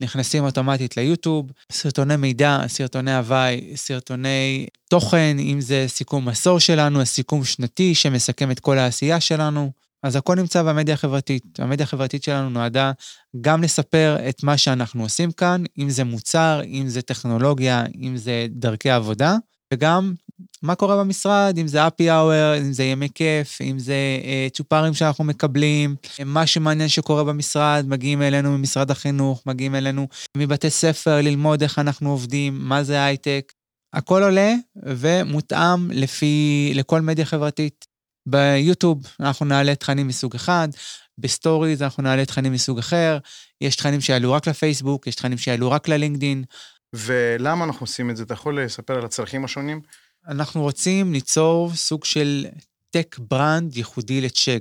S2: נכנסים אוטומטית ליוטיוב, סרטוני מידע, סרטוני הוואי, סרטוני תוכן, אם זה סיכום עשור שלנו, הסיכום שנתי שמסכם את כל העשייה שלנו. אז הכל נמצא במדיה החברתית. המדיה החברתית שלנו נועדה גם לספר את מה שאנחנו עושים כאן, אם זה מוצר, אם זה טכנולוגיה, אם זה דרכי עבודה, וגם מה קורה במשרד, אם זה אפי אאואר, אם זה ימי כיף, אם זה אה, צ'ופרים שאנחנו מקבלים, מה שמעניין שקורה במשרד, מגיעים אלינו ממשרד החינוך, מגיעים אלינו מבתי ספר ללמוד איך אנחנו עובדים, מה זה הייטק. הכל עולה ומותאם לפי, לכל מדיה חברתית. ביוטיוב אנחנו נעלה תכנים מסוג אחד, ב stories אנחנו נעלה תכנים מסוג אחר, יש תכנים שיעלו רק לפייסבוק, יש תכנים שיעלו רק ללינקדין.
S1: ולמה אנחנו עושים את זה? אתה יכול לספר על הצרכים השונים?
S2: אנחנו רוצים ליצור סוג של tech brand ייחודי לצ'ק.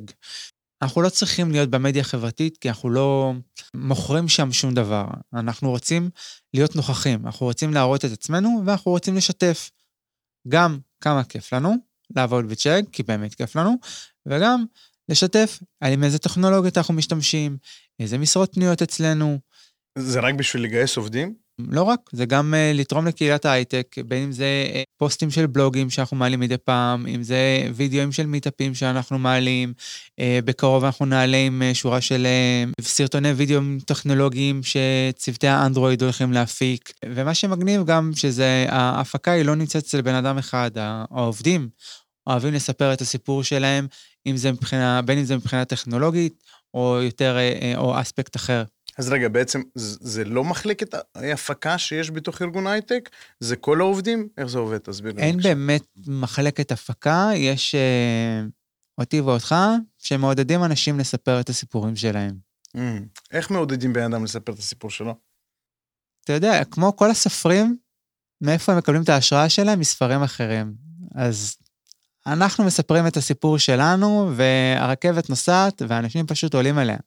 S2: אנחנו לא צריכים להיות במדיה החברתית, כי אנחנו לא מוכרים שם שום דבר. אנחנו רוצים להיות נוכחים, אנחנו רוצים להראות את עצמנו, ואנחנו רוצים לשתף. גם כמה כיף לנו לעבוד בצ'ג, כי באמת כיף לנו, וגם לשתף עם איזה טכנולוגיות אנחנו משתמשים, איזה משרות פנויות אצלנו.
S1: זה רק בשביל לגייס עובדים?
S2: לא רק, זה גם uh, לתרום לקהילת ההייטק, בין אם זה uh, פוסטים של בלוגים שאנחנו מעלים מדי פעם, אם זה וידאוים של מיטאפים שאנחנו מעלים, uh, בקרוב אנחנו נעלה עם שורה של סרטוני וידאו טכנולוגיים שצוותי האנדרואיד הולכים להפיק, ומה שמגניב גם שזה, ההפקה היא לא נמצאת אצל בן אדם אחד, העובדים אוהבים לספר את הסיפור שלהם, אם זה מבחינה, בין אם זה מבחינה טכנולוגית, או יותר, או אספקט אחר.
S1: אז רגע, בעצם זה לא מחלקת ההפקה שיש בתוך ארגון הייטק? זה כל העובדים? איך זה עובד? תסביר לי.
S2: אין באמת מחלקת הפקה, יש אה, אותי ואותך, שמעודדים אנשים לספר את הסיפורים שלהם.
S1: Mm, איך מעודדים בן אדם לספר את הסיפור שלו?
S2: אתה יודע, כמו כל הסופרים, מאיפה הם מקבלים את ההשראה שלהם? מספרים אחרים. אז אנחנו מספרים את הסיפור שלנו, והרכבת נוסעת, ואנשים פשוט עולים אליה.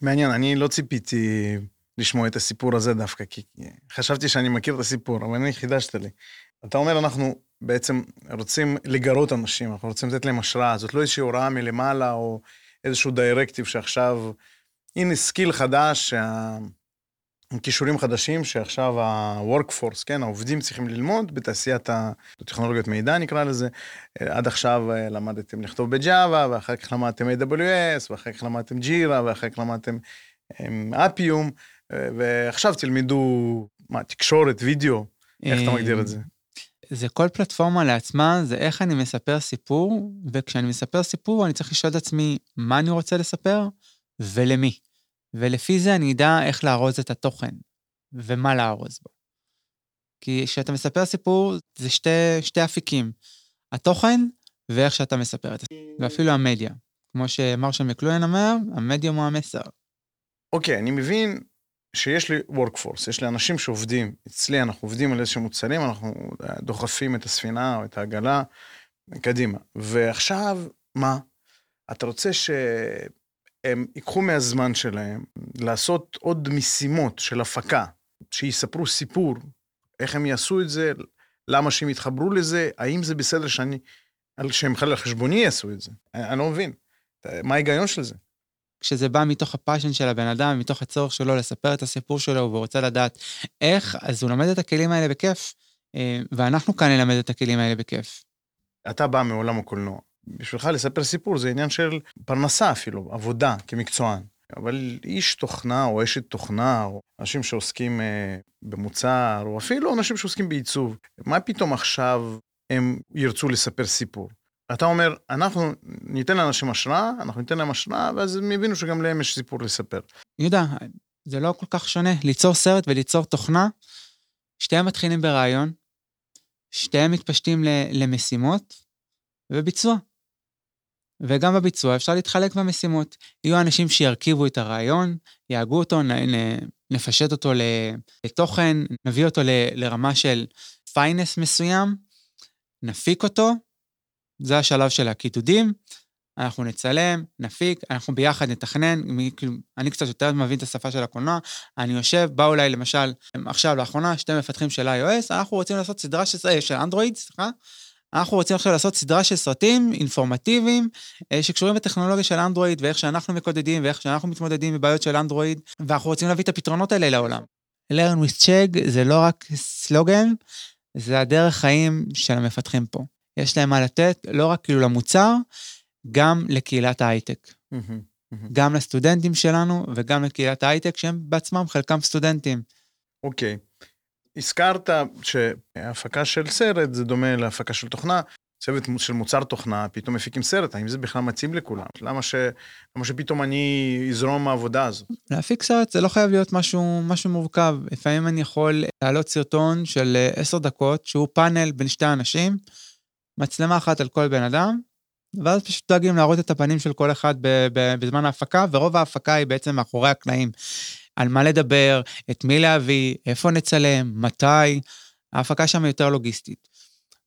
S1: מעניין, אני לא ציפיתי לשמוע את הסיפור הזה דווקא, כי חשבתי שאני מכיר את הסיפור, אבל אני חידשת לי. אתה אומר, אנחנו בעצם רוצים לגרות אנשים, אנחנו רוצים לתת להם השראה, זאת לא איזושהי הוראה מלמעלה, או איזשהו directive שעכשיו, הנה skill חדש, שה... כישורים חדשים שעכשיו ה-workforce, כן, העובדים צריכים ללמוד בתעשיית הטכנולוגיות מידע נקרא לזה. עד עכשיו אה, למדתם לכתוב בג'אווה, ואחר כך למדתם AWS, ואחר כך למדתם ג'ירה, ואחר כך למדתם אפיום, אה, ועכשיו תלמדו, מה, תקשורת, וידאו, איך אתה מגדיר את זה?
S2: זה כל פלטפורמה לעצמה, זה איך אני מספר סיפור, וכשאני מספר סיפור אני צריך לשאול את עצמי מה אני רוצה לספר ולמי. ולפי זה אני אדע איך לארוז את התוכן, ומה לארוז בו. כי כשאתה מספר סיפור, זה שתי, שתי אפיקים, התוכן ואיך שאתה מספר את זה, ואפילו המדיה. כמו שמרשל מקלוין אומר, המדיום הוא המסר.
S1: אוקיי, okay, אני מבין שיש לי workforce, יש לי אנשים שעובדים. אצלי אנחנו עובדים על איזשהם מוצרים, אנחנו דוחפים את הספינה או את העגלה קדימה. ועכשיו, מה? אתה רוצה ש... הם ייקחו מהזמן שלהם לעשות עוד משימות של הפקה, שיספרו סיפור, איך הם יעשו את זה, למה שהם יתחברו לזה, האם זה בסדר שאני, שהם בכלל על חשבוני יעשו את זה. אני, אני לא מבין. מה ההיגיון של זה?
S2: כשזה בא מתוך הפאשן של הבן אדם, מתוך הצורך שלו לספר את הסיפור שלו, והוא רוצה לדעת איך, אז הוא לומד את הכלים האלה בכיף, אה, ואנחנו כאן נלמד את הכלים האלה בכיף.
S1: אתה בא מעולם הקולנוע. בשבילך לספר סיפור זה עניין של פרנסה אפילו, עבודה כמקצוען. אבל איש תוכנה או אשת תוכנה, או אנשים שעוסקים אה, במוצר, או אפילו אנשים שעוסקים בעיצוב, מה פתאום עכשיו הם ירצו לספר סיפור? אתה אומר, אנחנו ניתן לאנשים השראה, אנחנו ניתן להם השראה, ואז הם יבינו שגם להם יש סיפור לספר.
S2: יהודה, זה לא כל כך שונה. ליצור סרט וליצור תוכנה, שתיהם מתחילים ברעיון, שתיהם מתפשטים למשימות וביצוע. וגם בביצוע אפשר להתחלק במשימות. יהיו אנשים שירכיבו את הרעיון, יהגו אותו, נפשט אותו לתוכן, נביא אותו לרמה של פיינס מסוים, נפיק אותו, זה השלב של הקידודים, אנחנו נצלם, נפיק, אנחנו ביחד נתכנן, כאילו, אני קצת יותר מבין את השפה של הקולנוע, אני יושב, באו אליי למשל, עכשיו לאחרונה, שתי מפתחים של iOS, אנחנו רוצים לעשות סדרה של, אה, של אנדרואיד, סליחה, אנחנו רוצים עכשיו לעשות סדרה של סרטים אינפורמטיביים אה, שקשורים בטכנולוגיה של אנדרואיד ואיך שאנחנו מקודדים ואיך שאנחנו מתמודדים עם בעיות של אנדרואיד, ואנחנו רוצים להביא את הפתרונות האלה לעולם. learn with check זה לא רק סלוגן, זה הדרך חיים של המפתחים פה. יש להם מה לתת, לא רק כאילו למוצר, גם לקהילת ההייטק. גם לסטודנטים שלנו וגם לקהילת ההייטק, שהם בעצמם חלקם סטודנטים.
S1: אוקיי. הזכרת שהפקה של סרט זה דומה להפקה של תוכנה. צוות של מוצר תוכנה, פתאום מפיקים סרט, האם זה בכלל מתאים לכולם? למה, ש... למה שפתאום אני אזרום מהעבודה הזאת?
S2: להפיק סרט זה לא חייב להיות משהו, משהו מורכב. לפעמים אני יכול להעלות סרטון של אה, עשר דקות, שהוא פאנל בין שתי אנשים, מצלמה אחת על כל בן אדם, ואז פשוט דואגים להראות את הפנים של כל אחד בזמן ההפקה, ורוב ההפקה היא בעצם מאחורי הקלעים. על מה לדבר, את מי להביא, איפה נצלם, מתי. ההפקה שם יותר לוגיסטית.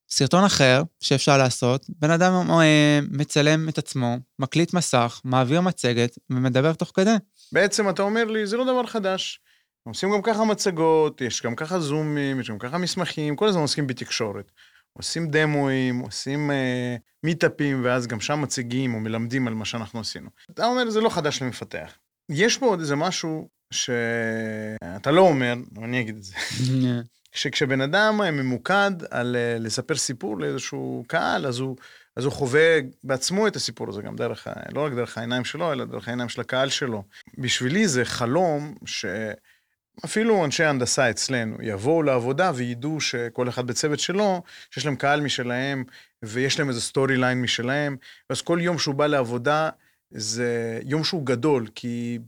S2: סרטון אחר שאפשר לעשות, בן אדם אה, מצלם את עצמו, מקליט מסך, מעביר מצגת ומדבר תוך כדי.
S1: בעצם אתה אומר לי, זה לא דבר חדש. עושים גם ככה מצגות, יש גם ככה זומים, יש גם ככה מסמכים, כל הזמן עוסקים בתקשורת. עושים דמואים, עושים אה, מיטאפים, ואז גם שם מציגים או מלמדים על מה שאנחנו עשינו. אתה אומר, זה לא חדש למפתח. יש פה עוד איזה משהו שאתה לא אומר, אני אגיד את זה. [laughs] שכשבן אדם ממוקד על אה, לספר סיפור לאיזשהו קהל, אז הוא, אז הוא חווה בעצמו את הסיפור הזה, גם דרך, לא רק דרך העיניים שלו, אלא דרך העיניים של הקהל שלו. בשבילי זה חלום שאפילו אנשי הנדסה אצלנו יבואו לעבודה וידעו שכל אחד בצוות שלו, שיש להם קהל משלהם, ויש להם איזה story line משלהם, ואז כל יום שהוא בא לעבודה, זה יום שהוא גדול, כי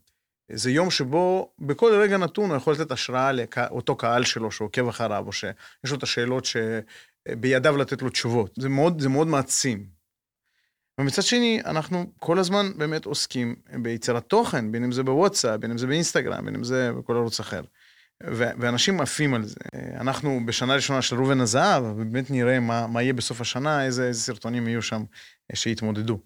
S1: זה יום שבו בכל רגע נתון הוא יכול לתת השראה לאותו קהל שלו שעוקב אחריו, או שיש לו את השאלות שבידיו לתת לו תשובות. זה מאוד, זה מאוד מעצים. ומצד שני, אנחנו כל הזמן באמת עוסקים ביצירת תוכן, בין אם זה בוואטסאפ, בין אם זה באינסטגרם, בין אם זה בכל ערוץ אחר. ואנשים עפים על זה. אנחנו בשנה ראשונה של ראובן הזהב, ובאמת נראה מה, מה יהיה בסוף השנה, איזה, איזה סרטונים יהיו שם אה, שיתמודדו.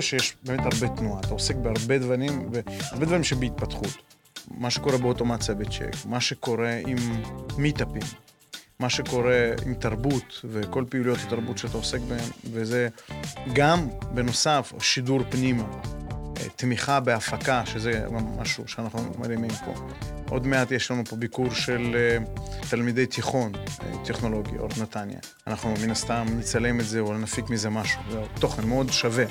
S1: רואה שיש באמת הרבה תנועה, אתה עוסק בהרבה דברים, והרבה דברים שבהתפתחות. מה שקורה באוטומציה בצ'ק, מה שקורה עם מיטאפים, מה שקורה עם תרבות וכל פעילויות התרבות שאתה עוסק בהן, וזה גם בנוסף שידור פנימה, אה, תמיכה בהפקה, שזה גם משהו שאנחנו מרימים פה. עוד מעט יש לנו פה ביקור של אה, תלמידי תיכון אה, טכנולוגי, אורט נתניה. אנחנו מן הסתם נצלם את זה או נפיק מזה משהו, זה תוכן מאוד שווה.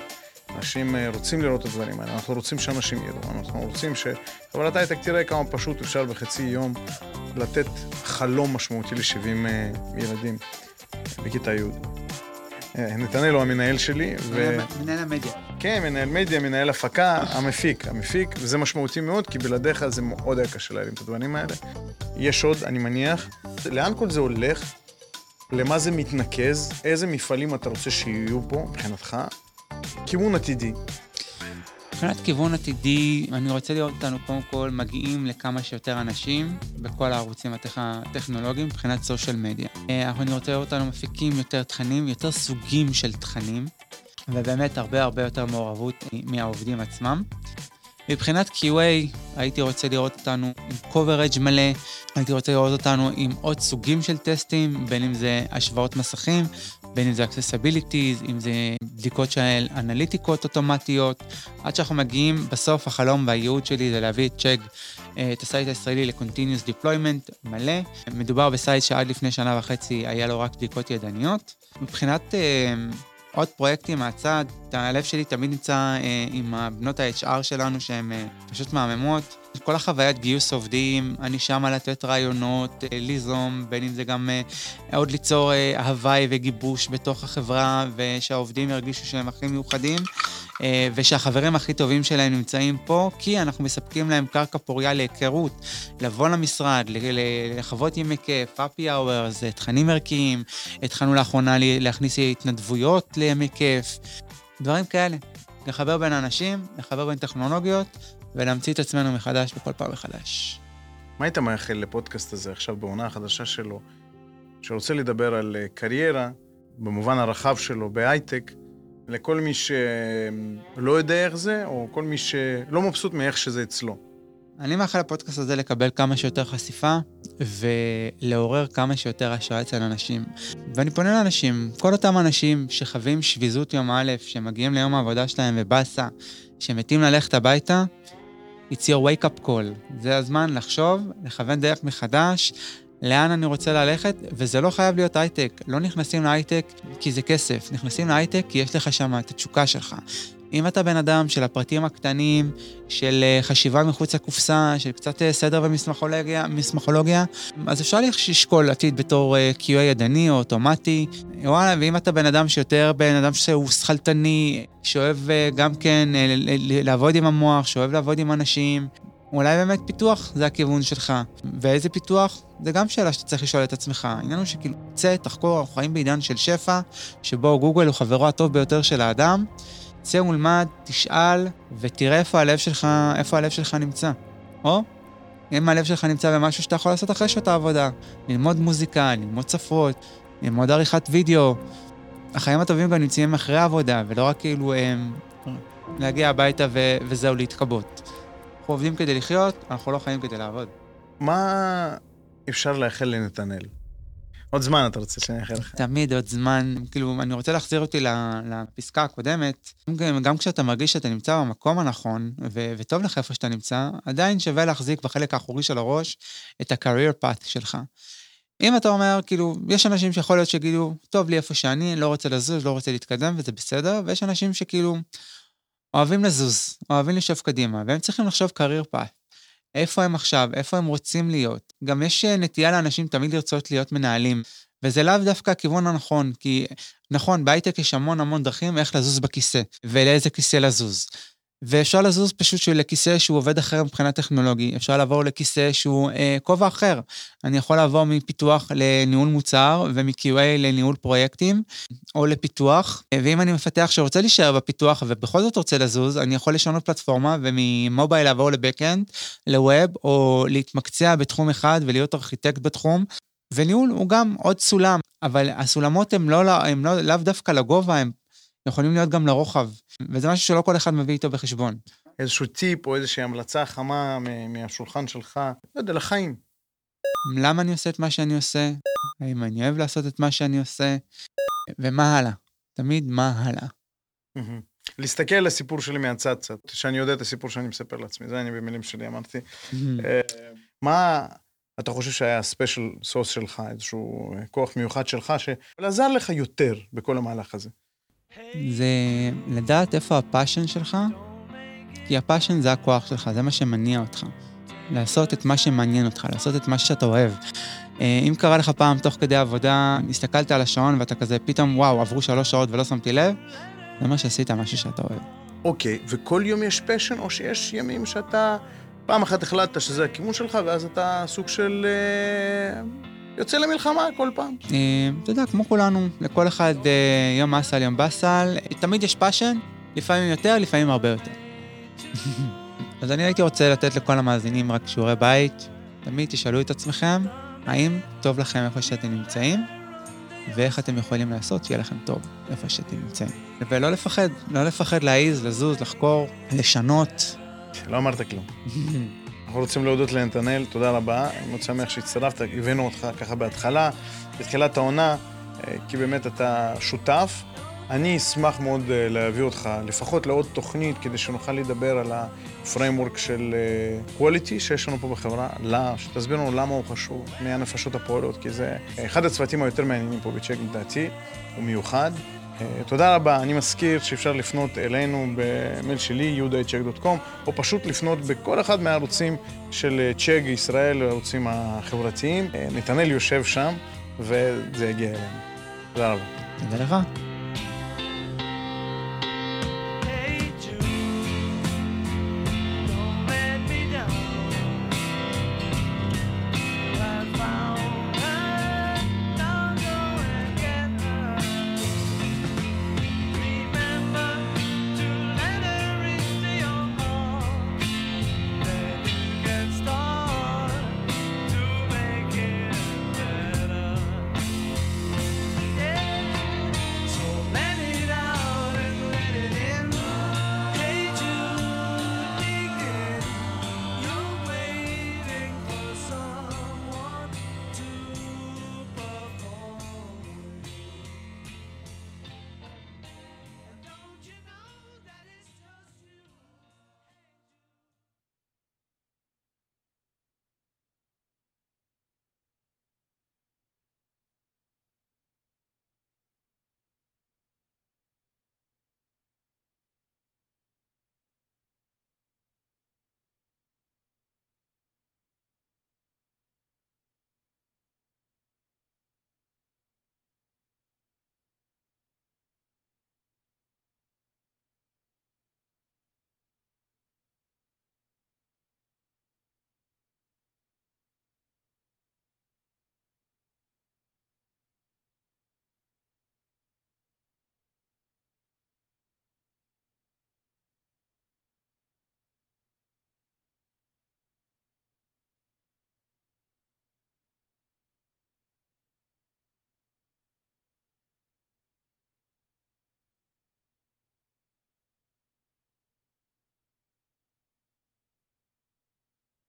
S1: אנשים אה, רוצים לראות את הדברים האלה, אנחנו רוצים שאנשים יראו, אנחנו רוצים שקבלת הייטק תראה כמה פשוט אפשר בחצי יום לתת חלום משמעותי ל-70 ילדים בכיתה י'. אה, נתנאל הוא המנהל שלי, ו...
S2: מנהל המדיה.
S1: כן, מנהל מדיה, מנהל הפקה, המפיק, המפיק, וזה משמעותי מאוד, כי בלעדיך זה מאוד היה קשה להרים את הדברים האלה. יש עוד, אני מניח, לאן כל זה הולך? למה זה מתנקז? איזה מפעלים אתה רוצה שיהיו פה, מבחינתך? כיוון עתידי.
S2: מבחינת כיוון עתידי, אני רוצה לראות אותנו קודם כל מגיעים לכמה שיותר אנשים בכל הערוצים הטכ... הטכנולוגיים מבחינת סושיאל מדיה. אה, אני רוצה לראות אותנו מפיקים יותר תכנים, יותר סוגים של תכנים, ובאמת הרבה הרבה יותר מעורבות מהעובדים עצמם. מבחינת QA, הייתי רוצה לראות אותנו עם coverage מלא, הייתי רוצה לראות אותנו עם עוד סוגים של טסטים, בין אם זה השוואות מסכים, בין אם זה accessibilities, אם זה בדיקות של אנליטיקות אוטומטיות, עד שאנחנו מגיעים, בסוף החלום והייעוד שלי זה להביא את צ'ק, אה, את ה site הישראלי ל-continuous deployment מלא. מדובר ב site שעד לפני שנה וחצי היה לו רק בדיקות ידניות. מבחינת אה, עוד פרויקטים מהצד, הלב שלי תמיד נמצא אה, עם הבנות ה-HR שלנו שהן אה, פשוט מהממות. כל החוויית גיוס עובדים, אני שמה לתת רעיונות, אה, ליזום, בין אם זה גם אה, עוד ליצור אה, הוואי וגיבוש בתוך החברה, ושהעובדים ירגישו שהם הכי מיוחדים, ושהחברים הכי טובים שלהם נמצאים פה, כי אנחנו מספקים להם קרקע פוריה להיכרות, לבוא למשרד, לחוות ימי כיף, happy hours, תכנים ערכיים, התחלנו לאחרונה להכניס התנדבויות לימי כיף, דברים כאלה. לחבר בין אנשים, לחבר בין טכנולוגיות, ולהמציא את עצמנו מחדש בכל פעם מחדש.
S1: מה היית מאחל לפודקאסט הזה עכשיו בעונה החדשה שלו? שרוצה לדבר על אה, קריירה, במובן הרחב שלו בהייטק, לכל מי שלא יודע איך זה, או כל מי שלא מבסוט מאיך שזה אצלו.
S2: אני מאחל לפודקאסט הזה לקבל כמה שיותר חשיפה ולעורר כמה שיותר השראה אצל אנשים. ואני פונה לאנשים, כל אותם אנשים שחווים שביזות יום א', שמגיעים ליום העבודה שלהם ובאסה, שמתים ללכת הביתה, it's your wake up call. זה הזמן לחשוב, לכוון דרך מחדש, לאן אני רוצה ללכת, וזה לא חייב להיות הייטק. לא נכנסים להייטק כי זה כסף, נכנסים להייטק כי יש לך שם את התשוקה שלך. אם אתה בן אדם של הפרטים הקטנים, של אה, חשיבה מחוץ לקופסה, של קצת אה, סדר ומסמכולוגיה, אז אפשר לשקול עתיד בתור אה, QA ידני או אוטומטי. וואלה, ואם אתה בן אדם שיותר בן אדם שהוא שכלתני, שאוהב גם כן לעבוד עם המוח, שאוהב לעבוד עם אנשים, אולי באמת פיתוח זה הכיוון שלך. ואיזה פיתוח? זה גם שאלה שאתה צריך לשאול את עצמך. העניין הוא שכאילו, צא, תחקור, אנחנו חיים בעידן של שפע, שבו גוגל הוא חברו הטוב ביותר של האדם. צא ולמד, תשאל, ותראה איפה הלב שלך, איפה הלב שלך נמצא. או, אם הלב שלך נמצא במשהו שאתה יכול לעשות אחרי שעות העבודה, ללמוד מוזיקה, ללמוד ספרות, ללמוד עריכת וידאו. החיים הטובים גם נמצאים אחרי העבודה, ולא רק כאילו הם, להגיע הביתה ו- וזהו, להתכבות. אנחנו עובדים כדי לחיות, אנחנו לא חיים כדי לעבוד.
S1: מה אפשר לאחל לנתנאל? עוד זמן אתה רוצה שאני אאחל לך.
S2: תמיד עוד זמן. כאילו, אני רוצה להחזיר אותי לפסקה הקודמת. גם, גם כשאתה מרגיש שאתה נמצא במקום הנכון, ו- וטוב לך איפה שאתה נמצא, עדיין שווה להחזיק בחלק האחורי של הראש את ה-career path שלך. אם אתה אומר, כאילו, יש אנשים שיכול להיות שיגידו, טוב לי איפה שאני, לא רוצה לזוז, לא רוצה להתקדם, וזה בסדר, ויש אנשים שכאילו אוהבים לזוז, אוהבים לשאוף קדימה, והם צריכים לחשוב career path. איפה הם עכשיו, איפה הם רוצים להיות. גם יש אה, נטייה לאנשים תמיד לרצות להיות מנהלים, וזה לאו דווקא הכיוון הנכון, כי נכון, בהייטק יש המון המון דרכים איך לזוז בכיסא, ולאיזה כיסא לזוז. ואפשר לזוז פשוט לכיסא שהוא עובד אחר מבחינה טכנולוגי, אפשר לעבור לכיסא שהוא אה, כובע אחר. אני יכול לעבור מפיתוח לניהול מוצר ומ-QA לניהול פרויקטים, או לפיתוח, ואם אני מפתח שרוצה להישאר בפיתוח ובכל זאת רוצה לזוז, אני יכול לשנות פלטפורמה וממובייל לעבור לבקאנד, לווב, או להתמקצע בתחום אחד ולהיות ארכיטקט בתחום. וניהול הוא גם עוד סולם, אבל הסולמות הם לא, הם לא, דווקא לגובה, הם יכולים להיות גם לרוחב. וזה משהו שלא כל אחד מביא איתו בחשבון.
S1: איזשהו טיפ או איזושהי המלצה חמה מהשולחן שלך, לא יודע, לחיים.
S2: למה אני עושה את מה שאני עושה? האם אני אוהב לעשות את מה שאני עושה? ומה הלאה? תמיד מה הלאה.
S1: להסתכל על הסיפור שלי מהצד קצת, שאני יודע את הסיפור שאני מספר לעצמי, זה אני במילים שלי אמרתי. אה, מה אתה חושב שהיה ה special sauce שלך, איזשהו כוח מיוחד שלך, שעזר לך יותר בכל המהלך הזה?
S2: זה לדעת איפה ה passion שלך, כי ה passion זה הכוח שלך, זה מה שמניע אותך. לעשות את מה שמעניין אותך, לעשות את מה שאתה אוהב. אה, אם קרה לך פעם תוך כדי עבודה, הסתכלת על השעון ואתה כזה פתאום, וואו, עברו שלוש שעות ולא שמתי לב, זה מה שעשית משהו שאתה אוהב.
S1: אוקיי, okay, וכל יום יש passion, או שיש ימים שאתה פעם אחת החלטת שזה הכיוון שלך, ואז אתה סוג של... יוצא למלחמה כל פעם.
S2: אה, אתה יודע, כמו כולנו, לכל אחד אה, יום אסל, יום בסל, תמיד יש passion, לפעמים יותר, לפעמים הרבה יותר. [laughs] אז אני הייתי רוצה לתת לכל המאזינים רק שיעורי בית, תמיד תשאלו את עצמכם, האם טוב לכם איפה שאתם נמצאים, ואיך אתם יכולים לעשות שיהיה לכם טוב איפה שאתם נמצאים. ולא לפחד, לא לפחד להעיז, לזוז, לחקור, לשנות.
S1: לא אמרת כלום. [laughs] אנחנו רוצים להודות לנתנאל, תודה רבה. אני מאוד שמח שהצטרפת, הבאנו אותך ככה בהתחלה, בתחילת העונה, אה, כי באמת אתה שותף. אני אשמח מאוד אה, להביא אותך לפחות לעוד תוכנית, כדי שנוכל לדבר על ה framework של quality אה, שיש לנו פה בחברה, שתסביר לנו למה הוא חשוב, מהנפשות הפועלות, כי זה אחד הצוותים היותר מעניינים פה בצ'ק לדעתי, הוא מיוחד. אה, תודה רבה, אני מזכיר שאפשר לפנות אלינו במייל שלי, יהודה.צ'ק.קום, או פשוט לפנות בכל אחד מהערוצים של צ'ק ישראל, הערוצים החברתיים. אה, נתנאל יושב שם, וזה יגיע אלינו. תודה רבה.
S2: תודה לך.